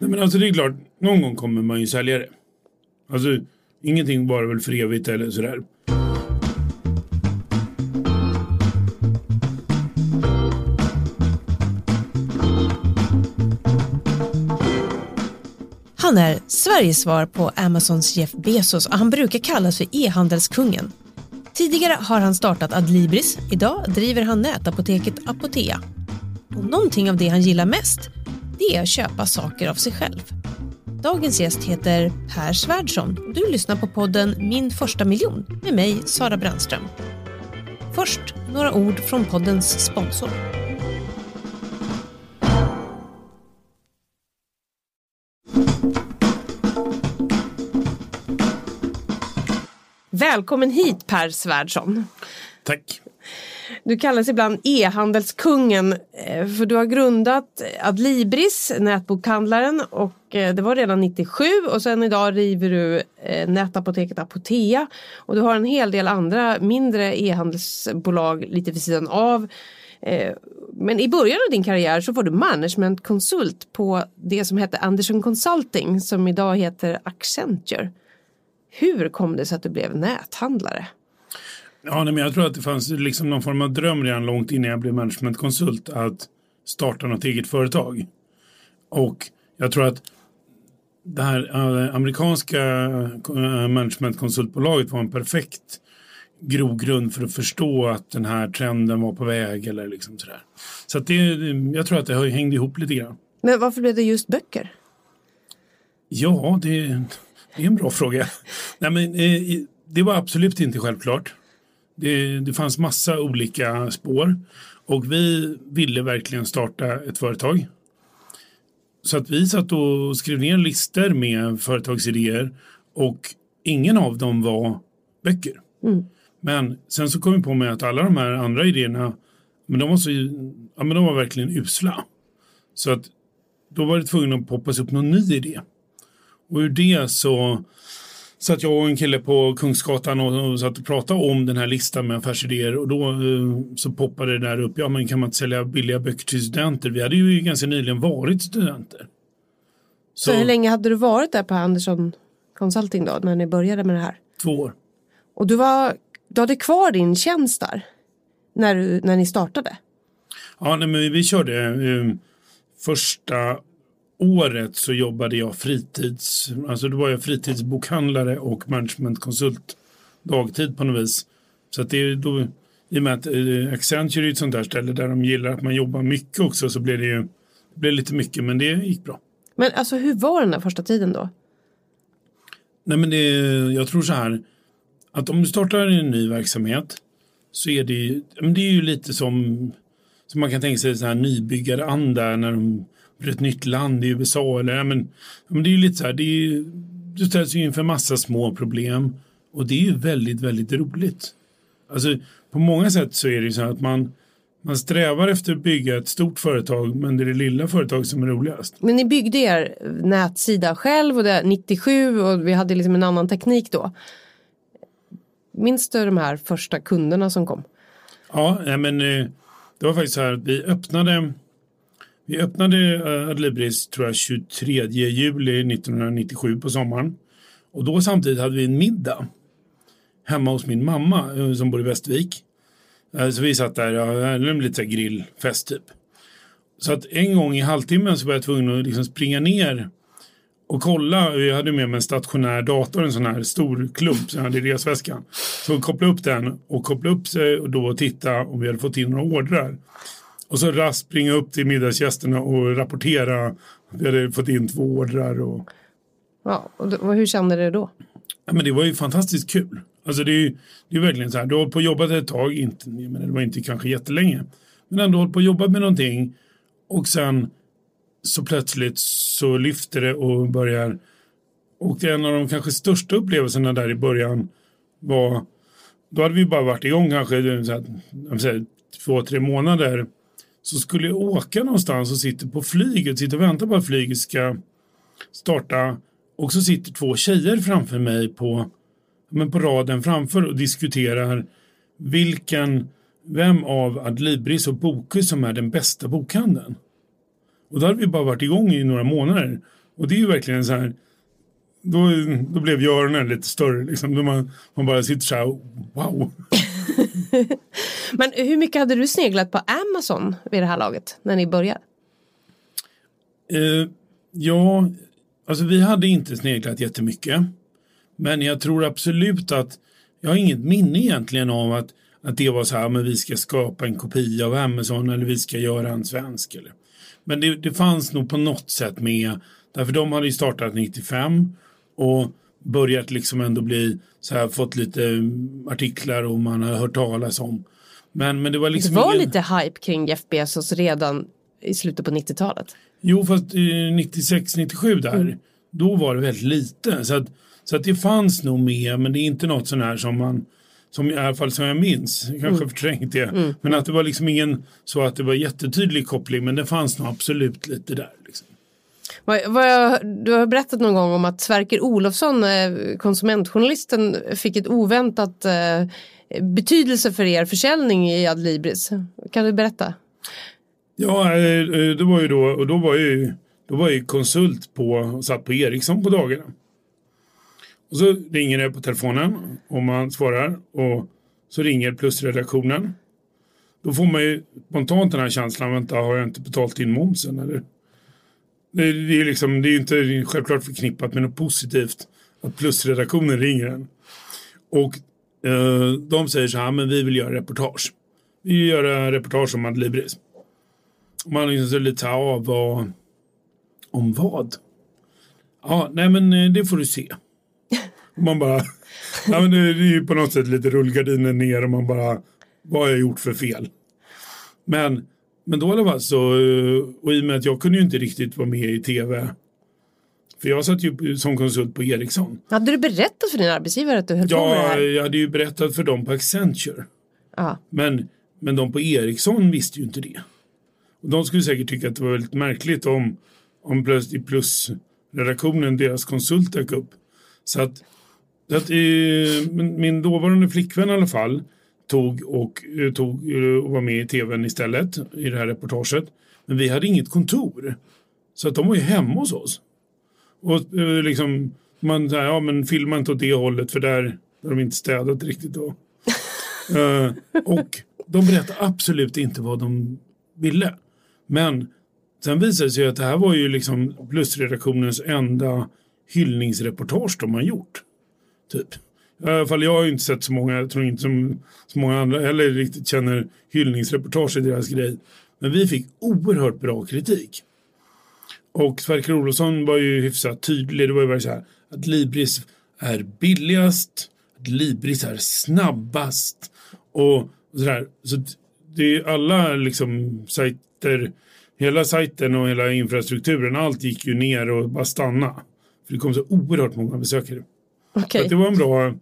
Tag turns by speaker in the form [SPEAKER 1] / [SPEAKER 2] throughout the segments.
[SPEAKER 1] Nej, men alltså det är klart, någon gång kommer man ju sälja det. Alltså, ingenting bara väl för evigt eller sådär.
[SPEAKER 2] Han är Sveriges svar på Amazons Jeff Bezos och han brukar kallas för e-handelskungen. Tidigare har han startat Adlibris, idag driver han nätapoteket Apotea. Och någonting av det han gillar mest, det är att köpa saker av sig själv. Dagens gäst heter Per Svärdson och du lyssnar på podden Min första miljon med mig, Sara Brandström. Först några ord från poddens sponsor. Välkommen hit Per Svärdson.
[SPEAKER 1] Tack.
[SPEAKER 2] Du kallas ibland e-handelskungen eh, för du har grundat Adlibris, nätbokhandlaren och eh, det var redan 97 och sen idag river du eh, nätapoteket Apotea och du har en hel del andra mindre e-handelsbolag lite vid sidan av. Men i början av din karriär så var du managementkonsult på det som hette Anderson Consulting som idag heter Accenture. Hur kom det sig att du blev näthandlare?
[SPEAKER 1] Ja, nej, men jag tror att det fanns liksom någon form av dröm redan långt innan jag blev managementkonsult att starta något eget företag. Och jag tror att det här äh, amerikanska äh, managementkonsultbolaget var en perfekt grogrund för att förstå att den här trenden var på väg eller liksom sådär. Så att det, jag tror att det hängde ihop lite grann.
[SPEAKER 2] Men varför blev det just böcker?
[SPEAKER 1] Ja, det, det är en bra fråga. Nej, men, eh, det var absolut inte självklart. Det, det fanns massa olika spår och vi ville verkligen starta ett företag. Så att vi satt och skrev ner listor med företagsidéer och ingen av dem var böcker. Mm. Men sen så kom vi på med att alla de här andra idéerna, men de var, så, ja, men de var verkligen usla. Så att då var det tvungen att poppas upp någon ny idé. Och ur det så så att jag och en kille på Kungsgatan och, och satt och pratade om den här listan med affärsidéer och då eh, så poppade det där upp, ja men kan man inte sälja billiga böcker till studenter? Vi hade ju ganska nyligen varit studenter.
[SPEAKER 2] Så, så hur länge hade du varit där på Andersson Consulting då, när ni började med det här?
[SPEAKER 1] Två år.
[SPEAKER 2] Och du, var, du hade kvar din tjänst där, när, du, när ni startade?
[SPEAKER 1] Ja, nej, men vi körde eh, första året så jobbade jag fritids, alltså då var jag fritidsbokhandlare och managementkonsult dagtid på något vis. Så att det är då, i och med att eh, Accenture är ett sånt där ställe där de gillar att man jobbar mycket också så blev det ju det blev lite mycket men det gick bra.
[SPEAKER 2] Men alltså hur var den där första tiden då?
[SPEAKER 1] Nej men det, jag tror så här att om du startar en ny verksamhet så är det, men det är ju lite som, som man kan tänka sig så här nybyggaranda när de ett nytt land i USA. Eller, ja, men, men det är ju lite så här, det är, du ställs ju inför massa små problem och det är ju väldigt, väldigt roligt. Alltså, på många sätt så är det så här att man, man strävar efter att bygga ett stort företag men det är det lilla företaget som är roligast.
[SPEAKER 2] Men ni byggde er nätsida själv och det 97 och vi hade liksom en annan teknik då. Minns du de här första kunderna som kom?
[SPEAKER 1] Ja, men eh, det var faktiskt så här att vi öppnade vi öppnade eh, Adlibris tror jag 23 juli 1997 på sommaren. Och då samtidigt hade vi en middag hemma hos min mamma eh, som bor i Västervik. Eh, så vi satt där, ja, lite så grillfest typ. Så att en gång i halvtimmen så var jag tvungen att liksom springa ner och kolla. Jag hade med mig en stationär dator, en sån här stor klump som jag hade i resväskan. Så koppla upp den och koppla upp sig och då titta om vi hade fått in några ordrar. Och så raskt springa upp till middagsgästerna och rapportera. Vi hade fått in två ordrar. Och...
[SPEAKER 2] Ja, och hur kände du då?
[SPEAKER 1] Ja, men det var ju fantastiskt kul. Alltså det är det är verkligen så här, du har hållit på och jobbat ett tag, inte, men det var inte kanske jättelänge. Men ändå hållit på och jobbat med någonting och sen så plötsligt så lyfter det och börjar. Och det är en av de kanske största upplevelserna där i början var, då hade vi bara varit igång kanske så här, två, tre månader så skulle jag åka någonstans och sitter på flyget, sitter och väntar på att flyget ska starta och så sitter två tjejer framför mig på, men på raden framför och diskuterar vilken, vem av Adlibris och Bokus som är den bästa bokhandeln. Och då hade vi bara varit igång i några månader. Och det är ju verkligen så här, då, då blev ju öronen lite större. Liksom. Då man, man bara sitter så här, wow.
[SPEAKER 2] Men hur mycket hade du sneglat på Amazon vid det här laget när ni började?
[SPEAKER 1] Uh, ja, alltså vi hade inte sneglat jättemycket. Men jag tror absolut att, jag har inget minne egentligen av att, att det var så här, ah, men vi ska skapa en kopia av Amazon eller vi ska göra en svensk. Eller. Men det, det fanns nog på något sätt med, därför de hade ju startat 95 och börjat liksom ändå bli så här, fått lite artiklar och man har hört talas om. Men, men det var liksom
[SPEAKER 2] Det var
[SPEAKER 1] ingen...
[SPEAKER 2] lite hype kring Jeff Bezos redan i slutet på 90-talet.
[SPEAKER 1] Jo, fast eh, 96, 97 där, då var det väldigt lite. Så att, så att det fanns nog med, men det är inte något sån här som man, som i alla fall som jag minns, jag kanske förträngt det. Men att det var liksom ingen så att det var jättetydlig koppling, men det fanns nog absolut lite där. Liksom.
[SPEAKER 2] Vad, vad jag, du har berättat någon gång om att Sverker Olofsson, eh, konsumentjournalisten, fick ett oväntat eh, betydelse för er försäljning i Adlibris. Kan du berätta?
[SPEAKER 1] Ja, eh, eh, det var ju då, och då var jag ju, då var jag ju konsult på, satt på Ericsson på dagarna. Och så ringer det på telefonen om man svarar och så ringer plusredaktionen. Då får man ju spontant den här känslan, vänta har jag inte betalt in momsen eller? Det, är är liksom, det är ju inte självklart förknippat med något positivt att plusredaktionen ringer en. Och eh, de säger så här, men vi vill göra reportage. Vi vill göra reportage om Adlibris. Man liksom så lite av vad, om vad? Ja, nej men eh, det får du se. Man bara, nej men det är ju på något sätt lite rullgardinen ner och man bara, vad har jag gjort för fel? Men, men då i alla fall så, eh, och i och med att jag kunde ju inte riktigt vara med i tv. För jag satt ju som konsult på Ericsson.
[SPEAKER 2] Hade du berättat för din arbetsgivare att du höll på med det
[SPEAKER 1] Ja,
[SPEAKER 2] här?
[SPEAKER 1] jag hade ju berättat för dem på Accenture.
[SPEAKER 2] Ja.
[SPEAKER 1] Men, men de på Ericsson visste ju inte det. Och de skulle säkert tycka att det var väldigt märkligt om, om plötsligt plusredaktionen, deras konsult dök upp. Så att, att eh, min, min dåvarande flickvän i alla fall tog och, eh, tog eh, och var med i tvn istället i det här reportaget. Men vi hade inget kontor. Så att de var ju hemma hos oss. Och eh, liksom, man säger, ja men filma inte åt det hållet för där har de inte städat riktigt då. Eh, och de berättade absolut inte vad de ville. Men sen visade det sig att det här var ju liksom plusredaktionens enda hyllningsreportage de har gjort. Typ. I alla fall jag har ju inte sett så många, jag tror inte som, så många andra heller riktigt känner hyllningsreportage i deras grej. Men vi fick oerhört bra kritik. Och Sverker Olofsson var ju hyfsat tydlig. Det var ju bara så här att Libris är billigast, att Libris är snabbast och sådär. Så det är alla liksom sajter, hela sajten och hela infrastrukturen, allt gick ju ner och bara stanna. För det kom så oerhört många besökare.
[SPEAKER 2] Okej.
[SPEAKER 1] Så det var en bra,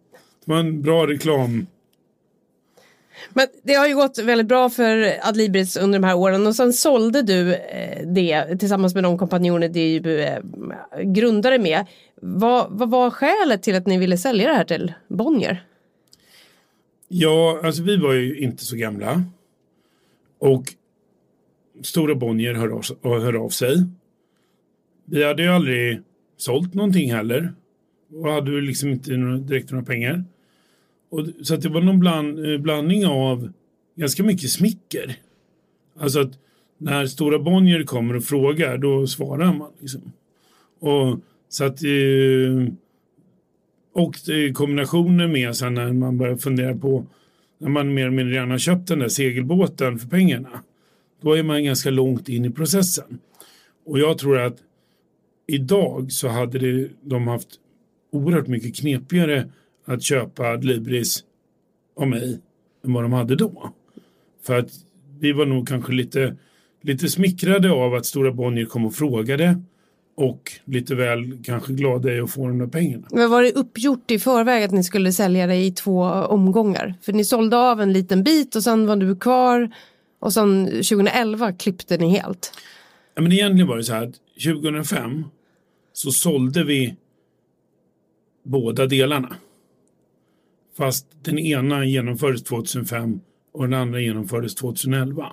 [SPEAKER 1] det var en bra reklam.
[SPEAKER 2] Men det har ju gått väldigt bra för Adlibris under de här åren och sen sålde du eh, det tillsammans med de kompanjoner du eh, grundade med. Vad, vad var skälet till att ni ville sälja det här till Bonnier?
[SPEAKER 1] Ja, alltså vi var ju inte så gamla. Och Stora Bonnier hör av, hör av sig. Vi hade ju aldrig sålt någonting heller. Och hade ju liksom inte direkt några pengar. Och, så att det var någon bland, eh, blandning av ganska mycket smicker. Alltså att när Stora Bonnier kommer och frågar då svarar man. Liksom. Och så att eh, och eh, kombinationen med sen när man börjar fundera på när man mer eller mindre redan har köpt den där segelbåten för pengarna. Då är man ganska långt in i processen. Och jag tror att idag så hade det, de haft oerhört mycket knepigare att köpa Libris av mig än vad de hade då. För att vi var nog kanske lite, lite smickrade av att Stora Bonnier kom och frågade och lite väl kanske glada i att få de där pengarna.
[SPEAKER 2] Men var det uppgjort i förväg att ni skulle sälja det i två omgångar? För ni sålde av en liten bit och sen var du kvar och sen 2011 klippte ni helt.
[SPEAKER 1] Ja, men egentligen var det så här att 2005 så sålde vi båda delarna. Fast den ena genomfördes 2005 och den andra genomfördes 2011.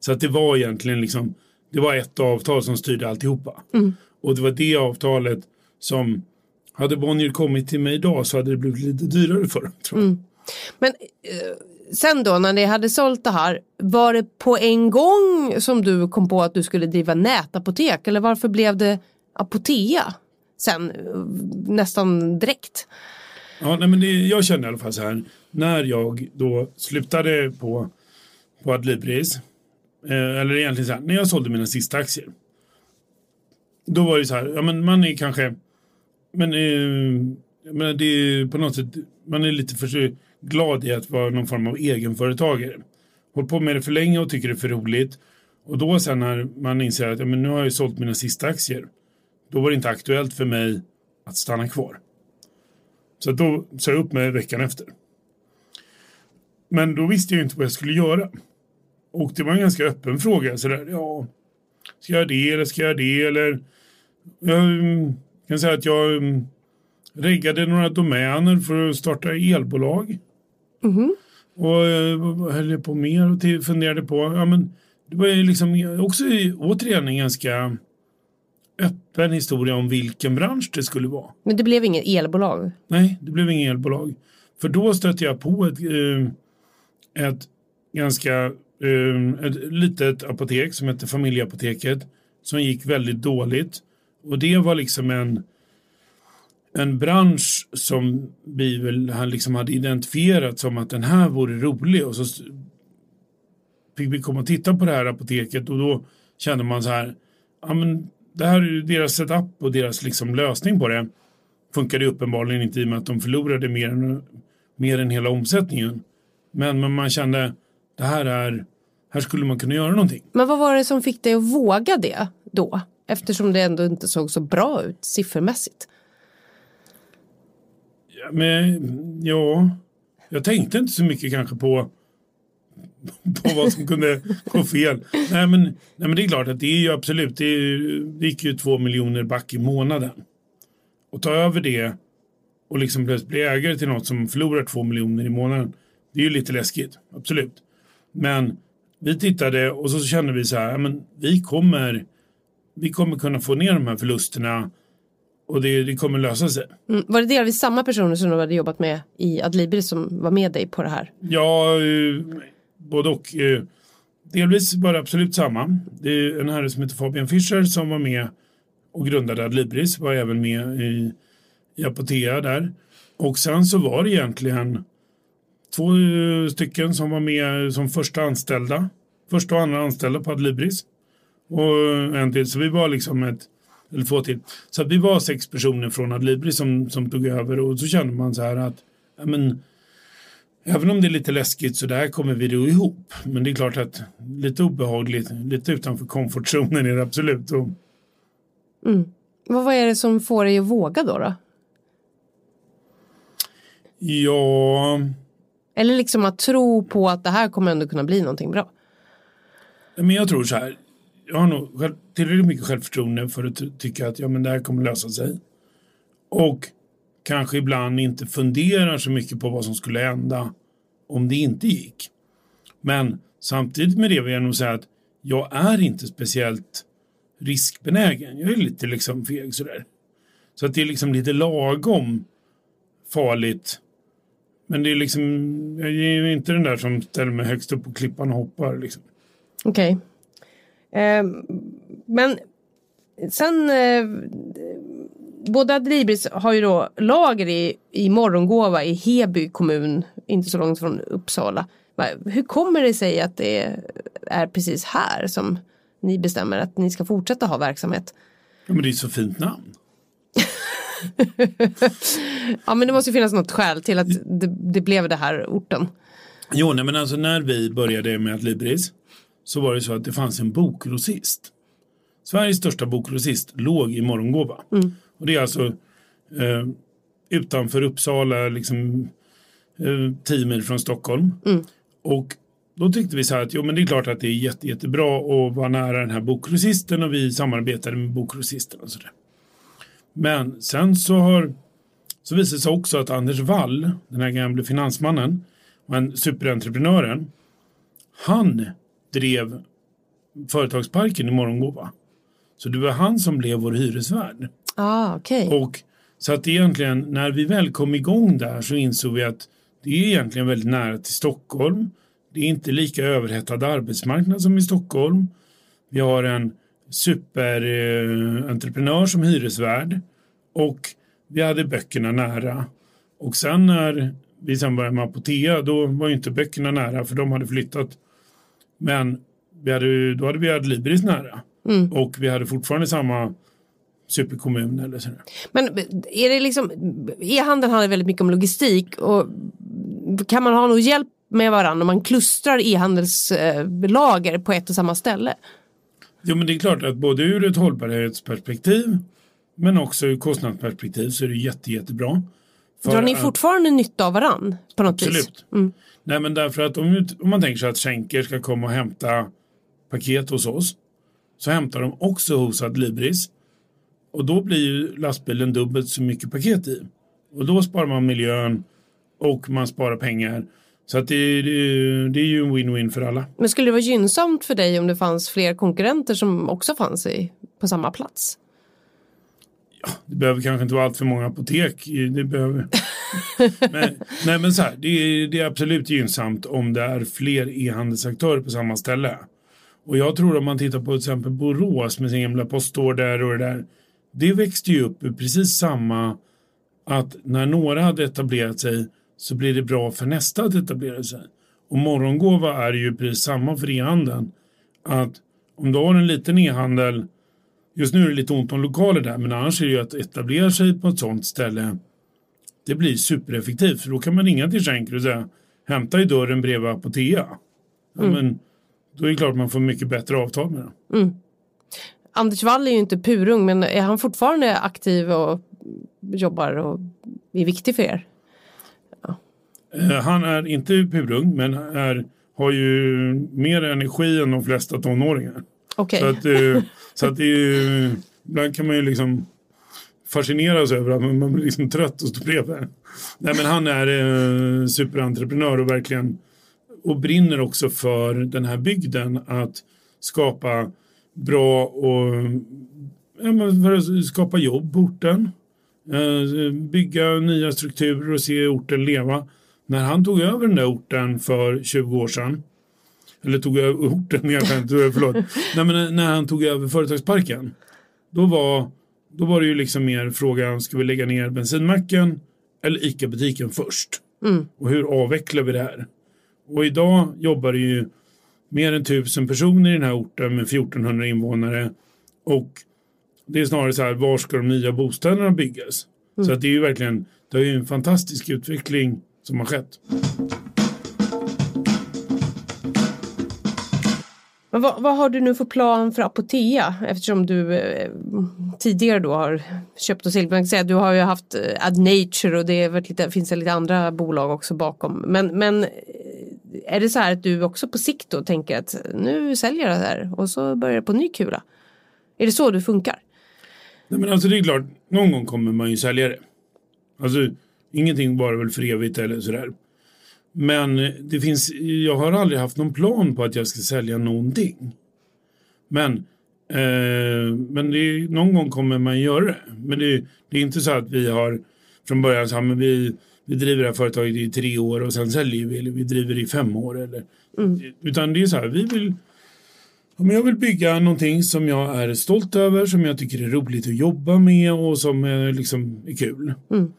[SPEAKER 1] Så att det var egentligen liksom, det var ett avtal som styrde alltihopa. Och det var det avtalet som, hade Bonnier kommit till mig idag så hade det blivit lite dyrare för dem. Tror jag.
[SPEAKER 2] Mm. Men eh, sen då när ni hade sålt det här, var det på en gång som du kom på att du skulle driva nätapotek eller varför blev det Apotea sen eh, nästan direkt?
[SPEAKER 1] Ja, nej, men det, jag kände i alla fall så här, när jag då slutade på, på Adlibris, eh, eller egentligen så här, när jag sålde mina sista aktier, då var det så här, ja men man är kanske, men eh, jag menar, det är på något sätt, man är lite för glad i att vara någon form av egenföretagare. Håll på med det för länge och tycker det är för roligt. Och då sen när man inser att ja, men nu har jag sålt mina sista aktier, då var det inte aktuellt för mig att stanna kvar. Så då sa jag upp mig veckan efter. Men då visste jag inte vad jag skulle göra. Och det var en ganska öppen fråga. Så där, ja, ska jag det eller ska jag det eller? Jag mm, kan säga att jag mm, reggade några domäner för att starta elbolag.
[SPEAKER 2] Mhm.
[SPEAKER 1] Och eh, vad höll jag på mer och funderade på. Ja, men det var ju liksom också återigen en ganska öppen historia om vilken bransch det skulle vara.
[SPEAKER 2] Men det blev inget elbolag?
[SPEAKER 1] Nej, det blev inget elbolag. För då stötte jag på ett, eh, ett ganska eh, ett litet apotek som hette Familjeapoteket som gick väldigt dåligt. Och det var liksom en, en bransch som vi väl han liksom hade identifierat som att den här vore rolig. Och så fick vi komma och titta på det här apoteket och då kände man så här, ja men det här är ju deras setup och deras liksom lösning på det funkade ju uppenbarligen inte i och med att de förlorade mer än, mer än hela omsättningen. Men, men man kände, det här är, här skulle man kunna göra någonting.
[SPEAKER 2] Men vad var det som fick dig att våga det då? Eftersom det ändå inte såg så bra ut siffermässigt.
[SPEAKER 1] Ja, Men ja, jag tänkte inte så mycket kanske på, på vad som kunde gå fel. Nej men, nej men det är klart att det är ju absolut, det, är, det gick ju två miljoner back i månaden. Och ta över det och liksom plötsligt bli ägare till något som förlorar två miljoner i månaden. Det är ju lite läskigt, absolut. Men vi tittade och så kände vi så här, men vi kommer, vi kommer kunna få ner de här förlusterna och det, det kommer lösa sig.
[SPEAKER 2] Mm. Var det delvis samma personer som du hade jobbat med i Adlibris som var med dig på det här?
[SPEAKER 1] Ja, eh, både och. eh, Delvis var det absolut samma. Det är en herre som heter Fabian Fischer som var med och grundade Adlibris, var även med i, i Apotea där. Och sen så var det egentligen två eh, stycken som var med som första anställda. Första och andra anställda på Adlibris. Och en till. Så vi var liksom ett, eller två till. Så vi var sex personer från Adlibris som, som tog över och så kände man så här att ja, men, Även om det är lite läskigt så där kommer vi då ihop. Men det är klart att lite obehagligt, lite utanför komfortzonen är det absolut. Och,
[SPEAKER 2] Vad vad är det som får dig att våga då? då?
[SPEAKER 1] ja,
[SPEAKER 2] Eller liksom att tro på att det här kommer ändå kunna bli någonting bra.
[SPEAKER 1] men jag tror så här. Jag har nog själv, tillräckligt mycket självförtroende för att ty- tycka att ja, men det här kommer lösa sig. Och kanske ibland inte funderar så mycket på vad som skulle hända om det inte gick. Men samtidigt med det vill jag nog säga att jag är inte speciellt riskbenägen. Jag är lite liksom feg sådär. Så att det är liksom lite lagom farligt. Men det är liksom, jag är ju inte den där som ställer mig högst upp på klippan och hoppar liksom.
[SPEAKER 2] Okej. Ehm, men sen, eh, både Adlibris har ju då lager i, i Morgongåva i Heby kommun, inte så långt från Uppsala. Hur kommer det sig att det är precis här som ni bestämmer att ni ska fortsätta ha verksamhet?
[SPEAKER 1] Ja, men det är ett så fint namn.
[SPEAKER 2] Ja men det måste ju finnas något skäl till att det, det blev det här orten.
[SPEAKER 1] Jo, nej, men alltså när vi började med Adlibris så var det så att det fanns en bokgrossist. Sveriges största bokgrossist låg i Morgongåva. Och det är alltså eh, utanför Uppsala, liksom eh, tio mil från Stockholm. Och då tyckte vi så här att jo, men det är klart att det är jätte, jättebra att vara nära den här bokgrossisten och vi samarbetade med bokgrossisten och sådär. Men sen så har så visade det sig också att Anders Wall, den här gamla finansmannen och en superentreprenören, han drev företagsparken i Morgongåva. Så det var han som blev vår hyresvärd.
[SPEAKER 2] Ah, okay.
[SPEAKER 1] Och så att egentligen när vi väl kom igång där så insåg vi att det är egentligen väldigt nära till Stockholm. Det är inte lika överhettad arbetsmarknad som i Stockholm. Vi har en superentreprenör eh, som hyresvärd och vi hade böckerna nära. Och sen när vi sen började med Apotea då var inte böckerna nära för de hade flyttat. Men vi hade, då hade vi Adlibris nära. Mm. Och vi hade fortfarande samma superkommun eller sådär.
[SPEAKER 2] Men är det liksom, e-handeln handlar väldigt mycket om logistik och kan man ha någon hjälp med varandra om man klustrar e-handelslager på ett och samma ställe?
[SPEAKER 1] Jo men det är klart att både ur ett hållbarhetsperspektiv men också ur kostnadsperspektiv så är det jätte, jättebra.
[SPEAKER 2] Drar ni fortfarande nytta av varann på något
[SPEAKER 1] absolut.
[SPEAKER 2] vis?
[SPEAKER 1] Absolut. Mm. Nej men därför att om, om man tänker sig att Schenker ska komma och hämta paket hos oss så hämtar de också hos Adlibris och då blir ju lastbilen dubbelt så mycket paket i. Och då sparar man miljön och man sparar pengar. Så att det, det, det är ju en win-win för alla.
[SPEAKER 2] Men skulle det vara gynnsamt för dig om det fanns fler konkurrenter som också fanns i, på samma plats?
[SPEAKER 1] Ja, det behöver kanske inte vara allt för många apotek. Det behöver... men, nej men så här, det är, det är absolut gynnsamt om det är fler e-handelsaktörer på samma ställe. Och jag tror om man tittar på till exempel Borås med sin gamla postorder och det där det växte ju upp precis samma att när några hade etablerat sig så blir det bra för nästa att etablera sig. Och morgongåva är ju precis samma för e-handeln. Att om du har en liten e-handel, just nu är det lite ont om lokaler där, men annars är det ju att etablera sig på ett sånt ställe. Det blir supereffektivt, för då kan man ringa till Schenker och säga hämta i dörren bredvid Apotea. Ja, mm. men då är det klart man får mycket bättre avtal med dem. Mm.
[SPEAKER 2] Anders Wall är ju inte purung men är han fortfarande aktiv och jobbar och är viktig för er?
[SPEAKER 1] Ja. Eh, han är inte purung men är, har ju mer energi än de flesta tonåringar.
[SPEAKER 2] Okay.
[SPEAKER 1] Så, att, eh, så att det är ju, ibland kan man ju liksom fascineras över att man blir liksom trött och står bredvid. Nej men han är eh, superentreprenör och verkligen och brinner också för den här bygden att skapa bra och ja, för att skapa jobb på orten. Eh, bygga nya strukturer och se orten leva. När han tog över den där orten för 20 år sedan eller tog över orten, inte, förlåt. Nej, men när han tog över företagsparken. Då var, då var det ju liksom mer frågan, ska vi lägga ner bensinmacken eller ICA-butiken först? Mm. Och hur avvecklar vi det här? Och idag jobbar det ju mer än tusen personer i den här orten med 1400 invånare. Och det är snarare så här, var ska de nya bostäderna byggas? Mm. Så att det är ju verkligen, det är ju en fantastisk utveckling som har skett.
[SPEAKER 2] Men vad, vad, har du nu för plan för Apotea eftersom du eh, tidigare då har köpt och sålt? Du har ju haft eh, Adnature och det är lite, finns det lite andra bolag också bakom. Men, men är det så här att du också på sikt då tänker att nu säljer jag det här och så börjar det på ny kula? Är det så du funkar?
[SPEAKER 1] Nej, men alltså det är klart, någon gång kommer man ju sälja det. Alltså ingenting bara väl för evigt eller sådär. Men eh, det finns, jag har aldrig haft någon plan på att jag ska sälja någonting. Men, eh, men det, någon gång kommer man göra det. Men det, det är inte så att vi har från början så här, men vi vi driver det här företaget i tre år och sen säljer vi eller vi driver det i fem år. Eller, mm. Utan det är så här, vi vill jag vill bygga någonting som jag är stolt över, som jag tycker är roligt att jobba med och som är, liksom, är kul. Mm.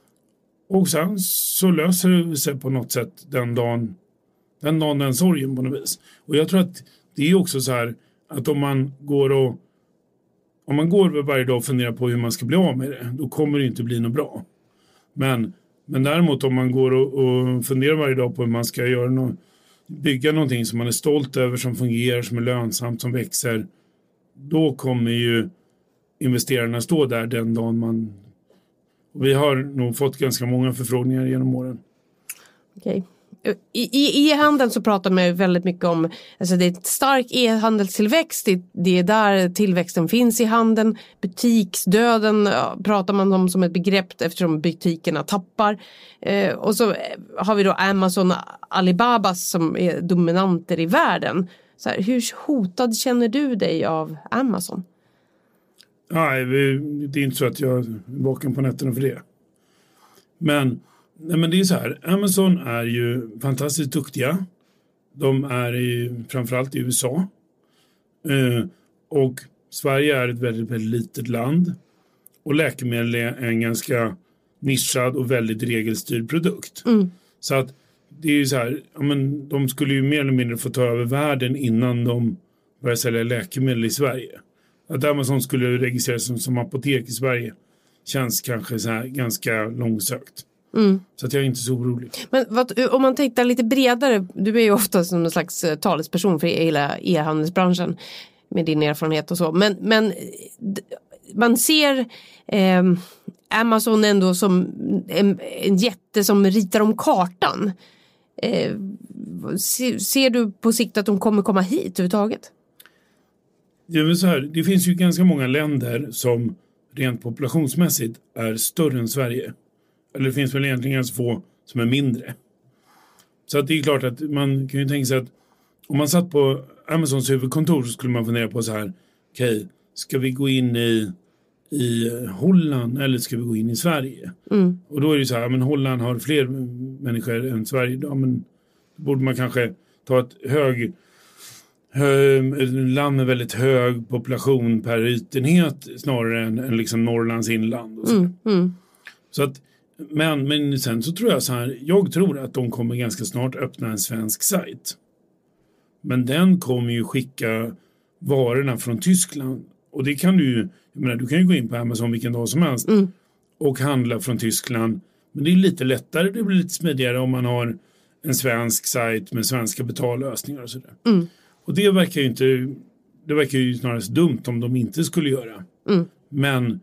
[SPEAKER 1] Och sen så löser det sig på något sätt den dagen, den dagen, den sorgen på något vis. Och jag tror att det är också så här att om man går och om man går varje dag och funderar på hur man ska bli av med det, då kommer det inte bli något bra. Men men däremot om man går och, och funderar varje dag på hur man ska göra no bygga någonting som man är stolt över, som fungerar, som är lönsamt, som växer. Då kommer ju investerarna stå där den dagen man... Vi har nog fått ganska många förfrågningar genom åren.
[SPEAKER 2] Okej. Okay. I e-handeln så pratar man ju väldigt mycket om, alltså det är ett stark e-handelstillväxt, det, det är där tillväxten finns i handeln. Butiksdöden ja, pratar man om som ett begrepp eftersom butikerna tappar. Eh, och så har vi då Amazon och Alibaba som är dominanter i världen. Så här, hur hotad känner du dig av Amazon?
[SPEAKER 1] Nej, det är inte så att jag är vaken på nätterna för det. Men, nej, men det är så här, Amazon är ju fantastiskt duktiga. De är i, framförallt i USA. Eh, och Sverige är ett väldigt, väldigt litet land. Och läkemedel är en ganska nischad och väldigt regelstyrd produkt.
[SPEAKER 2] Mm.
[SPEAKER 1] Så att det är ju så här, ja, men de skulle ju mer eller mindre få ta över världen innan de börjar sälja läkemedel i Sverige. Att Amazon skulle registreras som, som apotek i Sverige känns kanske så här ganska långsökt.
[SPEAKER 2] Mm.
[SPEAKER 1] Så att jag är inte så orolig.
[SPEAKER 2] Men vad, om man tänkte lite bredare, du är ju ofta som en slags eh, talesperson för hela e-handelsbranschen med din erfarenhet och så. Men, men man ser eh, Amazon ändå som en, en jätte som ritar om kartan. Eh, ser, ser du på sikt att de kommer komma hit överhuvudtaget?
[SPEAKER 1] Det, är väl så här, det finns ju ganska många länder som rent populationsmässigt är större än Sverige. Eller det finns väl egentligen ganska få som är mindre. Så att det är klart att man kan ju tänka sig att om man satt på Amazons huvudkontor så skulle man fundera på så här. Okej, ska vi gå in i, i Holland eller ska vi gå in i Sverige?
[SPEAKER 2] Mm.
[SPEAKER 1] Och då är det så här, men Holland har fler människor än Sverige. Ja, men då borde man kanske ta ett hög, hög land med väldigt hög population per ytenhet snarare än, än liksom Norrlands inland. Och så.
[SPEAKER 2] Mm, mm.
[SPEAKER 1] Så att, men, men sen så tror jag så här, jag tror att de kommer ganska snart öppna en svensk sajt. Men den kommer ju skicka varorna från Tyskland. Och det kan du jag menar, du kan ju gå in på Amazon vilken dag som helst
[SPEAKER 2] Mm.
[SPEAKER 1] och handla från Tyskland. Men det är lite lättare, det blir lite smidigare om man har en svensk sajt med svenska betallösningar och sådär.
[SPEAKER 2] Mm.
[SPEAKER 1] Och det verkar ju inte, det verkar ju snarast dumt om de inte skulle göra.
[SPEAKER 2] Mm.
[SPEAKER 1] Men,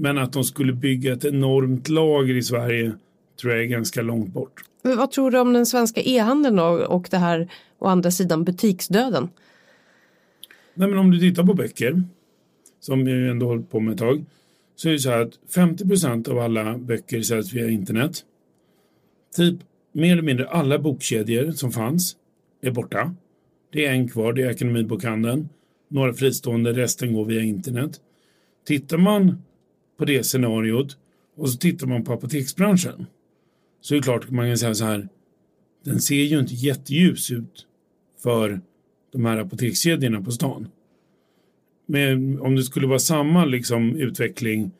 [SPEAKER 1] men att de skulle bygga ett enormt lager i Sverige tror jag är ganska långt bort.
[SPEAKER 2] Men Vad tror du om den svenska e-handeln och det här å andra sidan butiksdöden?
[SPEAKER 1] Nej, men om du tittar på böcker, som jag ju ändå hållit på med ett tag, så är det så här att 50% av alla böcker säljs via internet. Typ mer eller mindre alla bokkedjor som fanns är borta. Det är en kvar, det är Akademibokhandeln. Några fristående, resten går via internet. Tittar man på det scenariot och så tittar man på apoteksbranschen så är det klart att man kan säga så här. Den ser ju inte jätteljus ut för de här apotekskedjorna på stan. Men om det skulle vara samma liksom, utveckling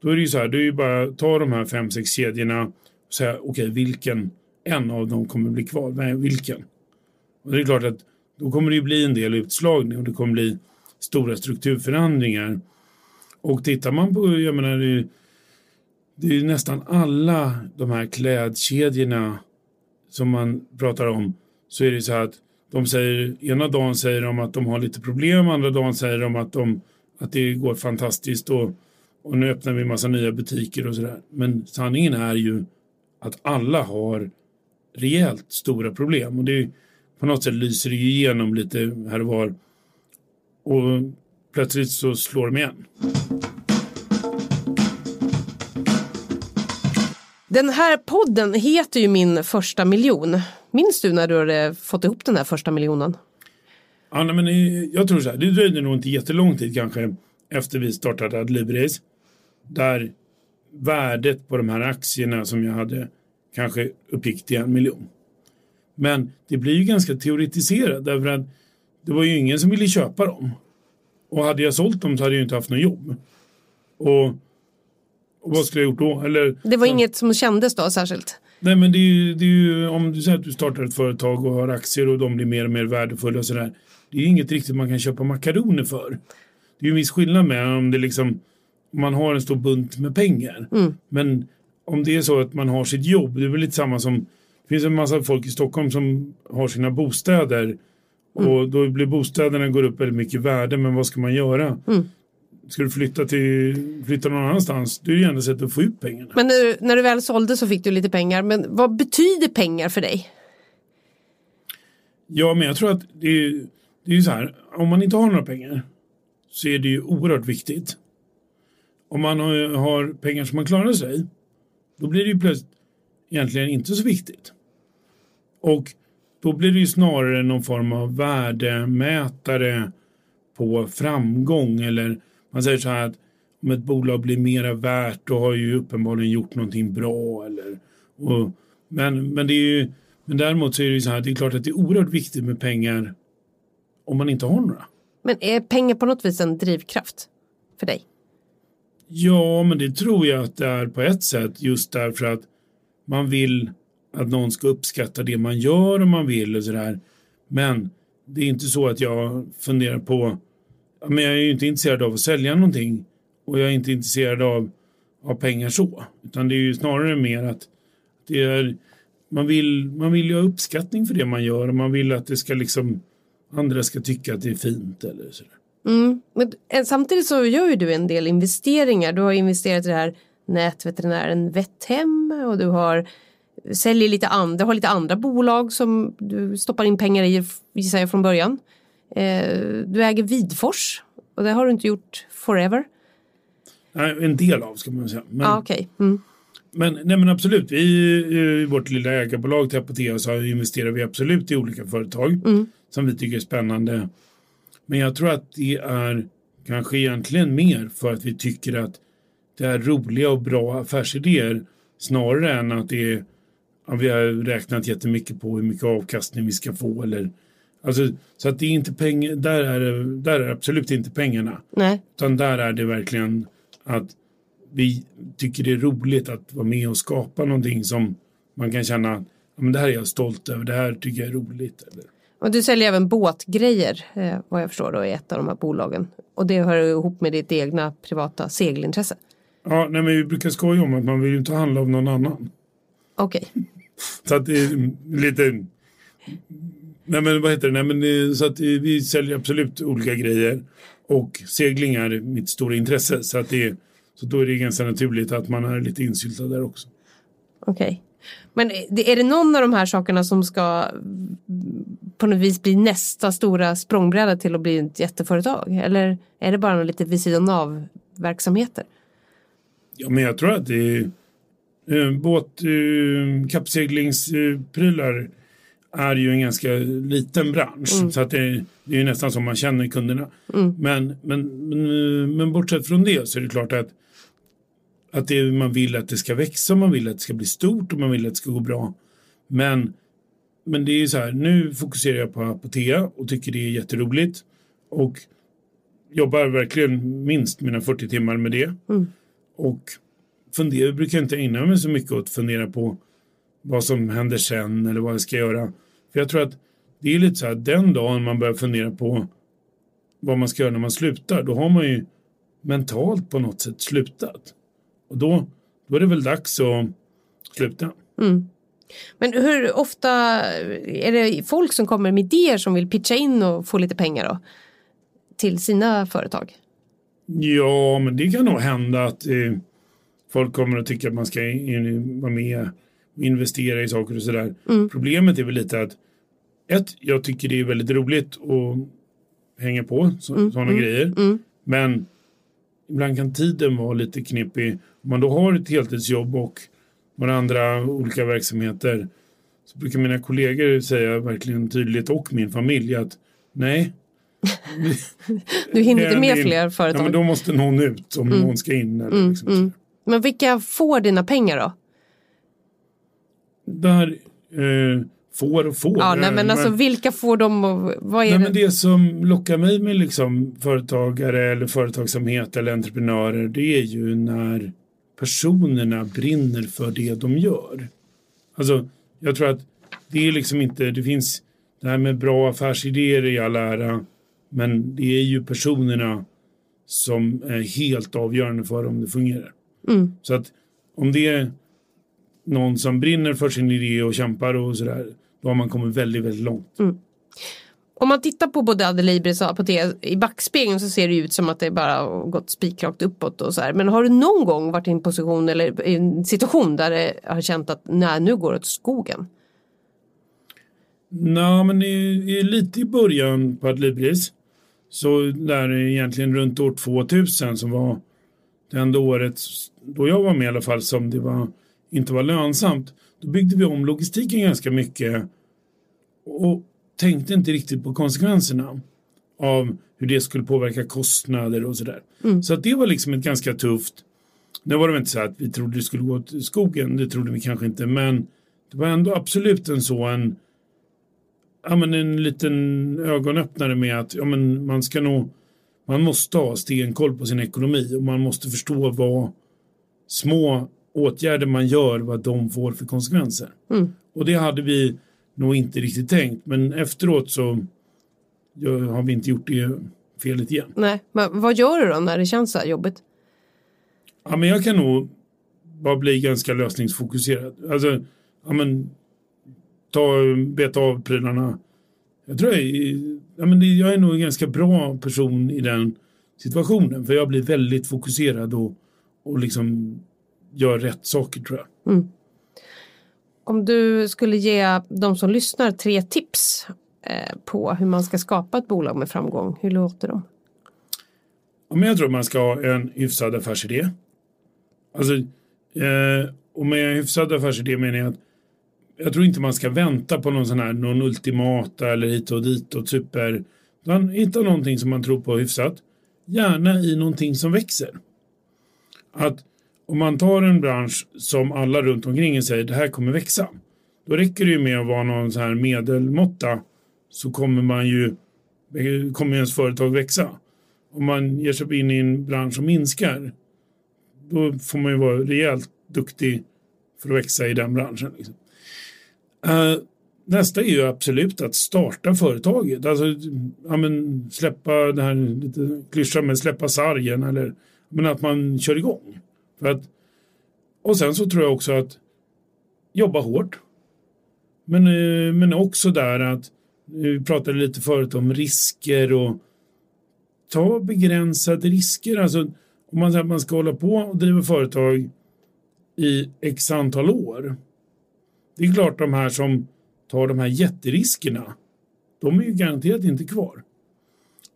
[SPEAKER 1] då är det ju så här, det är ju bara att ta de här fem, sex kedjorna och säga okej, vilken en av dem kommer bli kvar? Nej, vilken? Och det är klart att då kommer det ju bli en del utslagning och det kommer bli stora strukturförändringar. Och tittar man på, jag menar, det är, det är ju nästan alla de här klädkedjorna som man pratar om så är det så här att de säger, ena dagen säger de att de har lite problem, andra dagen säger de att, de, att det går fantastiskt och, och nu öppnar vi massa nya butiker och sådär. Men sanningen är ju att alla har rejält stora problem och det på något sätt lyser det ju igenom lite här och var. Och plötsligt så slår de igen.
[SPEAKER 2] Den här podden heter ju Min första miljon. Minns du när du hade fått ihop den här första miljonen?
[SPEAKER 1] Ja, nej, men jag tror så här, det dröjde nog inte jättelång tid kanske efter vi startade Adlibris. Där värdet på de här aktierna som jag hade kanske uppgick till en miljon. Men det blir ju ganska teoretiserat därför att det var ju ingen som ville köpa dem. Och hade jag sålt dem så hade jag ju inte haft något jobb. Och vad skulle jag gjort då? Eller,
[SPEAKER 2] Det var inget som kändes då särskilt?
[SPEAKER 1] Nej men det är, ju, det är ju om du säger att du startar ett företag och har aktier och de blir mer och mer värdefulla och sådär. Det är inget riktigt man kan köpa makaroner för. Det är ju en viss skillnad med om det liksom om man har en stor bunt med pengar. Men om det är så att man har sitt jobb, det är väl lite samma som det finns en massa folk i Stockholm som har sina bostäder och då blir bostäderna går upp väldigt mycket värde men vad ska man göra? Ska du flytta till flytta någon annanstans? Det är ju enda sättet att få ut pengarna.
[SPEAKER 2] Men när du, när du väl sålde så fick du lite pengar. Men vad betyder pengar för dig?
[SPEAKER 1] Ja, men jag tror att det är, det är så här. Om man inte har några pengar så är det ju oerhört viktigt. Om man har, har pengar som man klarar sig, då blir det ju plötsligt egentligen inte så viktigt. Och då blir det ju snarare någon form av värdemätare på framgång eller man säger så här att om ett bolag blir mera värt då har ju uppenbarligen gjort någonting bra. Eller, och, men, men, det är ju, men däremot så är det ju så här, det är klart att det är oerhört viktigt med pengar om man inte har några.
[SPEAKER 2] Men är pengar på något vis en drivkraft för dig?
[SPEAKER 1] Ja, men det tror jag att det är på ett sätt just därför att man vill att någon ska uppskatta det man gör om man vill och sådär. Men det är inte så att jag funderar på, men jag är ju inte intresserad av att sälja någonting och jag är inte intresserad av, av pengar så. Utan det är ju snarare mer att det är, man vill, man vill ju ha uppskattning för det man gör och man vill att det ska liksom, andra ska tycka att det är fint eller sådär.
[SPEAKER 2] Mm. Men eh, samtidigt så gör ju du en del investeringar. Du har investerat i det här nätveterinären Vetthem och du har säljer lite andra, har lite andra bolag som du stoppar in pengar i gissar jag från början. Eh, du äger Vidfors och det har du inte gjort forever.
[SPEAKER 1] Nej, en del av ska man säga.
[SPEAKER 2] Men, ah, okay. Mm.
[SPEAKER 1] men, nej, men absolut, vi i vårt lilla ägarbolag till Apotea så investerar vi absolut i olika företag mm. som vi tycker är spännande. Men jag tror att det är kanske egentligen mer för att vi tycker att det är roliga och bra affärsidéer snarare än att det är ja, vi har räknat jättemycket på hur mycket avkastning vi ska få eller Alltså, så att det är inte pengar, där är, det, där är absolut inte pengarna.
[SPEAKER 2] Nej.
[SPEAKER 1] Utan där är det verkligen att vi tycker det är roligt att vara med och skapa någonting som man kan känna, men det här är jag stolt över, det här tycker jag är roligt. Eller.
[SPEAKER 2] Och du säljer även båtgrejer eh, vad jag förstår då i ett av de här bolagen. Och det hör ihop med ditt egna privata segelintresse.
[SPEAKER 1] Ja, nej, men vi brukar skoja om att man vill ju inte handla av någon annan.
[SPEAKER 2] Okej. Okay.
[SPEAKER 1] Så att det är lite... Nej men vad heter det? Nej, men, så att vi säljer absolut olika grejer. Och segling är mitt stora intresse. Så, att det, så då är det ganska naturligt att man är lite insyltad där också.
[SPEAKER 2] Okej. Okay. Men är det någon av de här sakerna som ska på något vis bli nästa stora språngbräda till att bli ett jätteföretag? Eller är det bara lite vid sidan av verksamheter?
[SPEAKER 1] Ja, men jag tror att det är Eh, båt, eh, kappseglingsprylar är ju en ganska liten bransch. Mm. Så att det, det är nästan som man känner kunderna. Mm. Men, men, men, men bortsett från det så är det klart att, att det, man vill att det ska växa, man vill att det ska bli stort och man vill att det ska gå bra. Men, men det är så här, nu fokuserar jag på Apotea och tycker det är jätteroligt. Och jobbar verkligen minst mina 40 timmar med det. Mm. Och fundera, brukar inte ägna mig så mycket åt att fundera på vad som händer sen eller vad jag ska göra. För jag tror att det är lite så här, den dagen man börjar fundera på vad man ska göra när man slutar, då har man ju mentalt på något sätt slutat. Och då, då är det väl dags att sluta.
[SPEAKER 2] Mm. Men hur ofta är det folk som kommer med idéer som vill pitcha in och få lite pengar då? Till sina företag?
[SPEAKER 1] Ja, men det kan nog hända att eh, folk kommer att tycka att man ska vara med och investera i saker och sådär. Mm. Problemet är väl lite att ett, jag tycker det är väldigt roligt att hänga på så, mm. sådana mm. grejer. Mm. Men ibland kan tiden vara lite knepig. Om man då har ett heltidsjobb och några andra olika verksamheter så brukar mina kollegor säga verkligen tydligt och min familj att nej.
[SPEAKER 2] du hinner inte med fler företag.
[SPEAKER 1] Ja, men då måste någon ut om mm. någon ska in. Eller mm, liksom mm.
[SPEAKER 2] Men vilka får dina pengar då?
[SPEAKER 1] Där eh, får och får.
[SPEAKER 2] Ja, nej, men alltså vilka får de och vad är
[SPEAKER 1] nej,
[SPEAKER 2] det?
[SPEAKER 1] Men det som lockar mig med liksom företagare eller företagsamhet eller entreprenörer det är ju när personerna brinner för det de gör. Alltså, jag tror att det är liksom inte, det finns det här med bra affärsidéer i all ära, men det är ju personerna som är helt avgörande för om det fungerar. Mm. Så att om det är någon som brinner för sin idé och kämpar och sådär, då har man kommit väldigt, väldigt långt. Mm.
[SPEAKER 2] Om man tittar på både Adelibris och Apotea i backspegeln så ser det ut som att det bara gått spikrakt uppåt och så här. Men har du någon gång varit i en position eller i en situation där det har känt att nej, nu går det åt skogen?
[SPEAKER 1] Nej, men i, i, lite i början på Adlibris så där egentligen runt år 2000 som var det enda året då jag var med i alla fall som det var, inte var lönsamt. Då byggde vi om logistiken ganska mycket och tänkte inte riktigt på konsekvenserna. av hur det skulle påverka kostnader och sådär. Mm. Så att det var liksom ett ganska tufft. Nu var det inte så att vi trodde det skulle gå åt skogen, det trodde vi kanske inte, men det var ändå absolut en så en, ja, men en liten ögonöppnare med att ja, men man ska nog, man måste ha stenkoll på sin ekonomi och man måste förstå vad små åtgärder man gör, vad de får för konsekvenser. Mm. Och det hade vi nog inte riktigt tänkt, men efteråt så har vi inte gjort det felet igen.
[SPEAKER 2] Nej, men vad gör du då när det känns så här jobbigt?
[SPEAKER 1] Ja, men jag kan nog bara bli ganska lösningsfokuserad. Alltså, ja, men, ta, beta av prylarna. Jag tror jag, ja, men jag är nog en ganska bra person i den situationen. För jag blir väldigt fokuserad och, och liksom gör rätt saker tror jag. Mm.
[SPEAKER 2] Om du skulle ge de som lyssnar tre tips eh, på hur man ska skapa ett bolag med framgång, hur låter de?
[SPEAKER 1] Ja, men jag tror man ska ha en hyfsad affärsidé. Alltså, eh, och med hyfsad affärsidé menar jag att jag tror inte man ska vänta på någon sån här någon ultimata eller hit och dit och super. Utan hitta någonting som man tror på hyfsat. Gärna i någonting som växer. Att om man tar en bransch som alla runt omkring säger det här kommer växa. Då räcker det ju med att vara någon sån här medelmåtta så kommer man ju kommer ens företag växa. Om man ger sig in i en bransch som minskar då får man ju vara rejält duktig för att växa i den branschen. Liksom. Uh, nästa är ju absolut att starta företaget. Alltså ja, men, släppa det här lite klyschan med släppa sargen eller men att man kör igång. För att, och sen så tror jag också att jobba hårt. Men, eh, men också där att vi pratade lite förut om risker och ta begränsade risker. Alltså om man säger att man ska hålla på och driva företag i x antal år det är klart de här som tar de här jätteriskerna, de är ju garanterat inte kvar.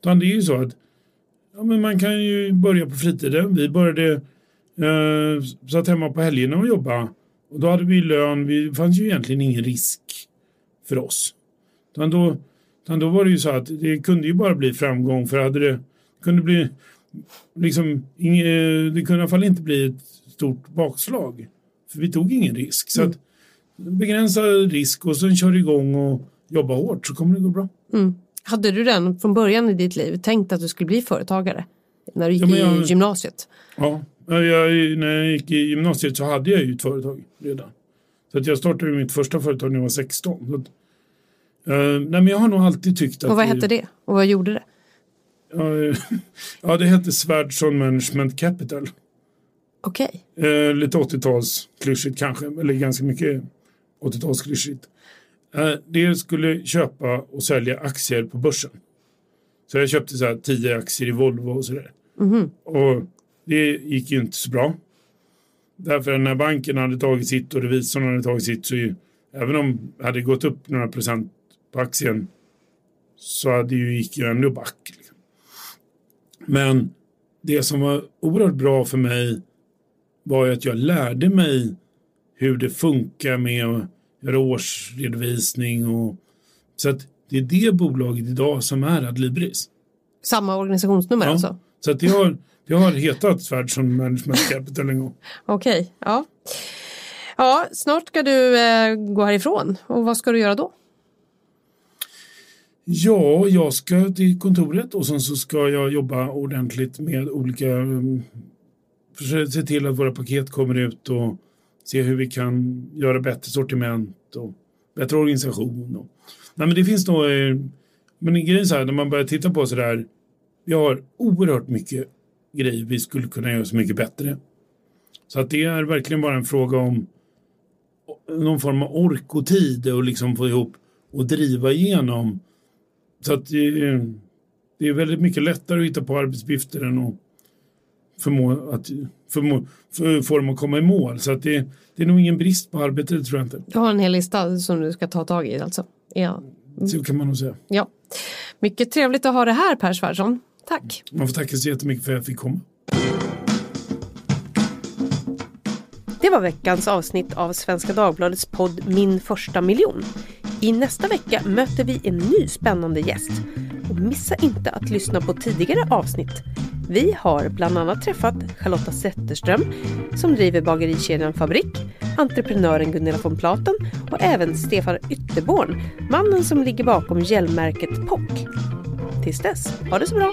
[SPEAKER 1] Utan det är ju så att ja, men man kan ju börja på fritiden. Vi började eh, satt hemma på helgerna och jobba och då hade vi lön. Det fanns ju egentligen ingen risk för oss. Utan då, utan då var det ju så att det kunde ju bara bli framgång för hade det kunde bli liksom det kunde i alla fall inte bli ett stort bakslag. För vi tog ingen risk. Så mm. att begränsad risk och sen kör igång och jobba hårt så kommer det gå bra.
[SPEAKER 2] Mm. Hade du den från början i ditt liv tänkt att du skulle bli företagare? När du gick ja, jag, i gymnasiet?
[SPEAKER 1] Ja, jag, när jag gick i gymnasiet så hade jag ju ett företag redan. Så att jag startade mitt första företag när jag var 16. Så att, uh, nej, men jag har nog alltid tyckt att...
[SPEAKER 2] Och vad hette det? Och vad gjorde det?
[SPEAKER 1] Ja, det hette Svärdson Management Capital.
[SPEAKER 2] Okej.
[SPEAKER 1] Okay. Uh, lite 80-tals klyschigt kanske, eller ganska mycket 80-talsklyschigt. Eh, det skulle köpa och sälja aktier på börsen. Så jag köpte så här 10 aktier i Volvo och sådär. Mm. Och det gick ju inte så bra. Därför när banken hade tagit sitt och revisorn hade tagit sitt så ju, även om det hade gått upp några procent på aktien så hade ju, gick ju ändå back. Liksom. Men det som var oerhört bra för mig var ju att jag lärde mig hur det funkar med att göra årsredovisning. Och, så att det är det bolaget idag som är Adlibris.
[SPEAKER 2] Samma organisationsnummer
[SPEAKER 1] ja,
[SPEAKER 2] alltså?
[SPEAKER 1] Så att det har, det har hetat Svärdson Management Capital en gång.
[SPEAKER 2] Okej, okay, ja. Ja, snart ska du eh, gå härifrån och vad ska du göra då?
[SPEAKER 1] Ja, jag ska till kontoret och sen så ska jag jobba ordentligt med olika, um, se till att våra paket kommer ut och se hur vi kan göra bättre sortiment och bättre organisation. Och, nej, men det finns nog, eh, men grejen så här, när man börjar titta på så där, vi har oerhört mycket grejer vi skulle kunna göra så mycket bättre. Så att det är verkligen bara en fråga om någon form av ork och tid och liksom få ihop och driva igenom. Så att det är, det är väldigt mycket lättare att hitta på arbetsuppgifter än att förmå att förmå, för, få dem att komma i mål. Så att det, det är nog ingen brist på arbete, det tror jag inte.
[SPEAKER 2] Du har en hel lista som du ska ta tag i alltså? Ja.
[SPEAKER 1] Så kan man nog säga.
[SPEAKER 2] Ja. Mycket trevligt att ha det här Per Svärdson. Tack.
[SPEAKER 1] Man får tacka så jättemycket för att jag fick komma.
[SPEAKER 2] Det var veckans avsnitt av Svenska Dagbladets podd Min första miljon. I nästa vecka möter vi en ny spännande gäst Och missa inte att lyssna på tidigare avsnitt. Vi har bland annat träffat Charlotta Zetterström som driver bagerikedjan Fabrik, entreprenören Gunilla von Platen och även Stefan Ytterborn, mannen som ligger bakom hjälmmärket POC. Tills dess, ha det så bra!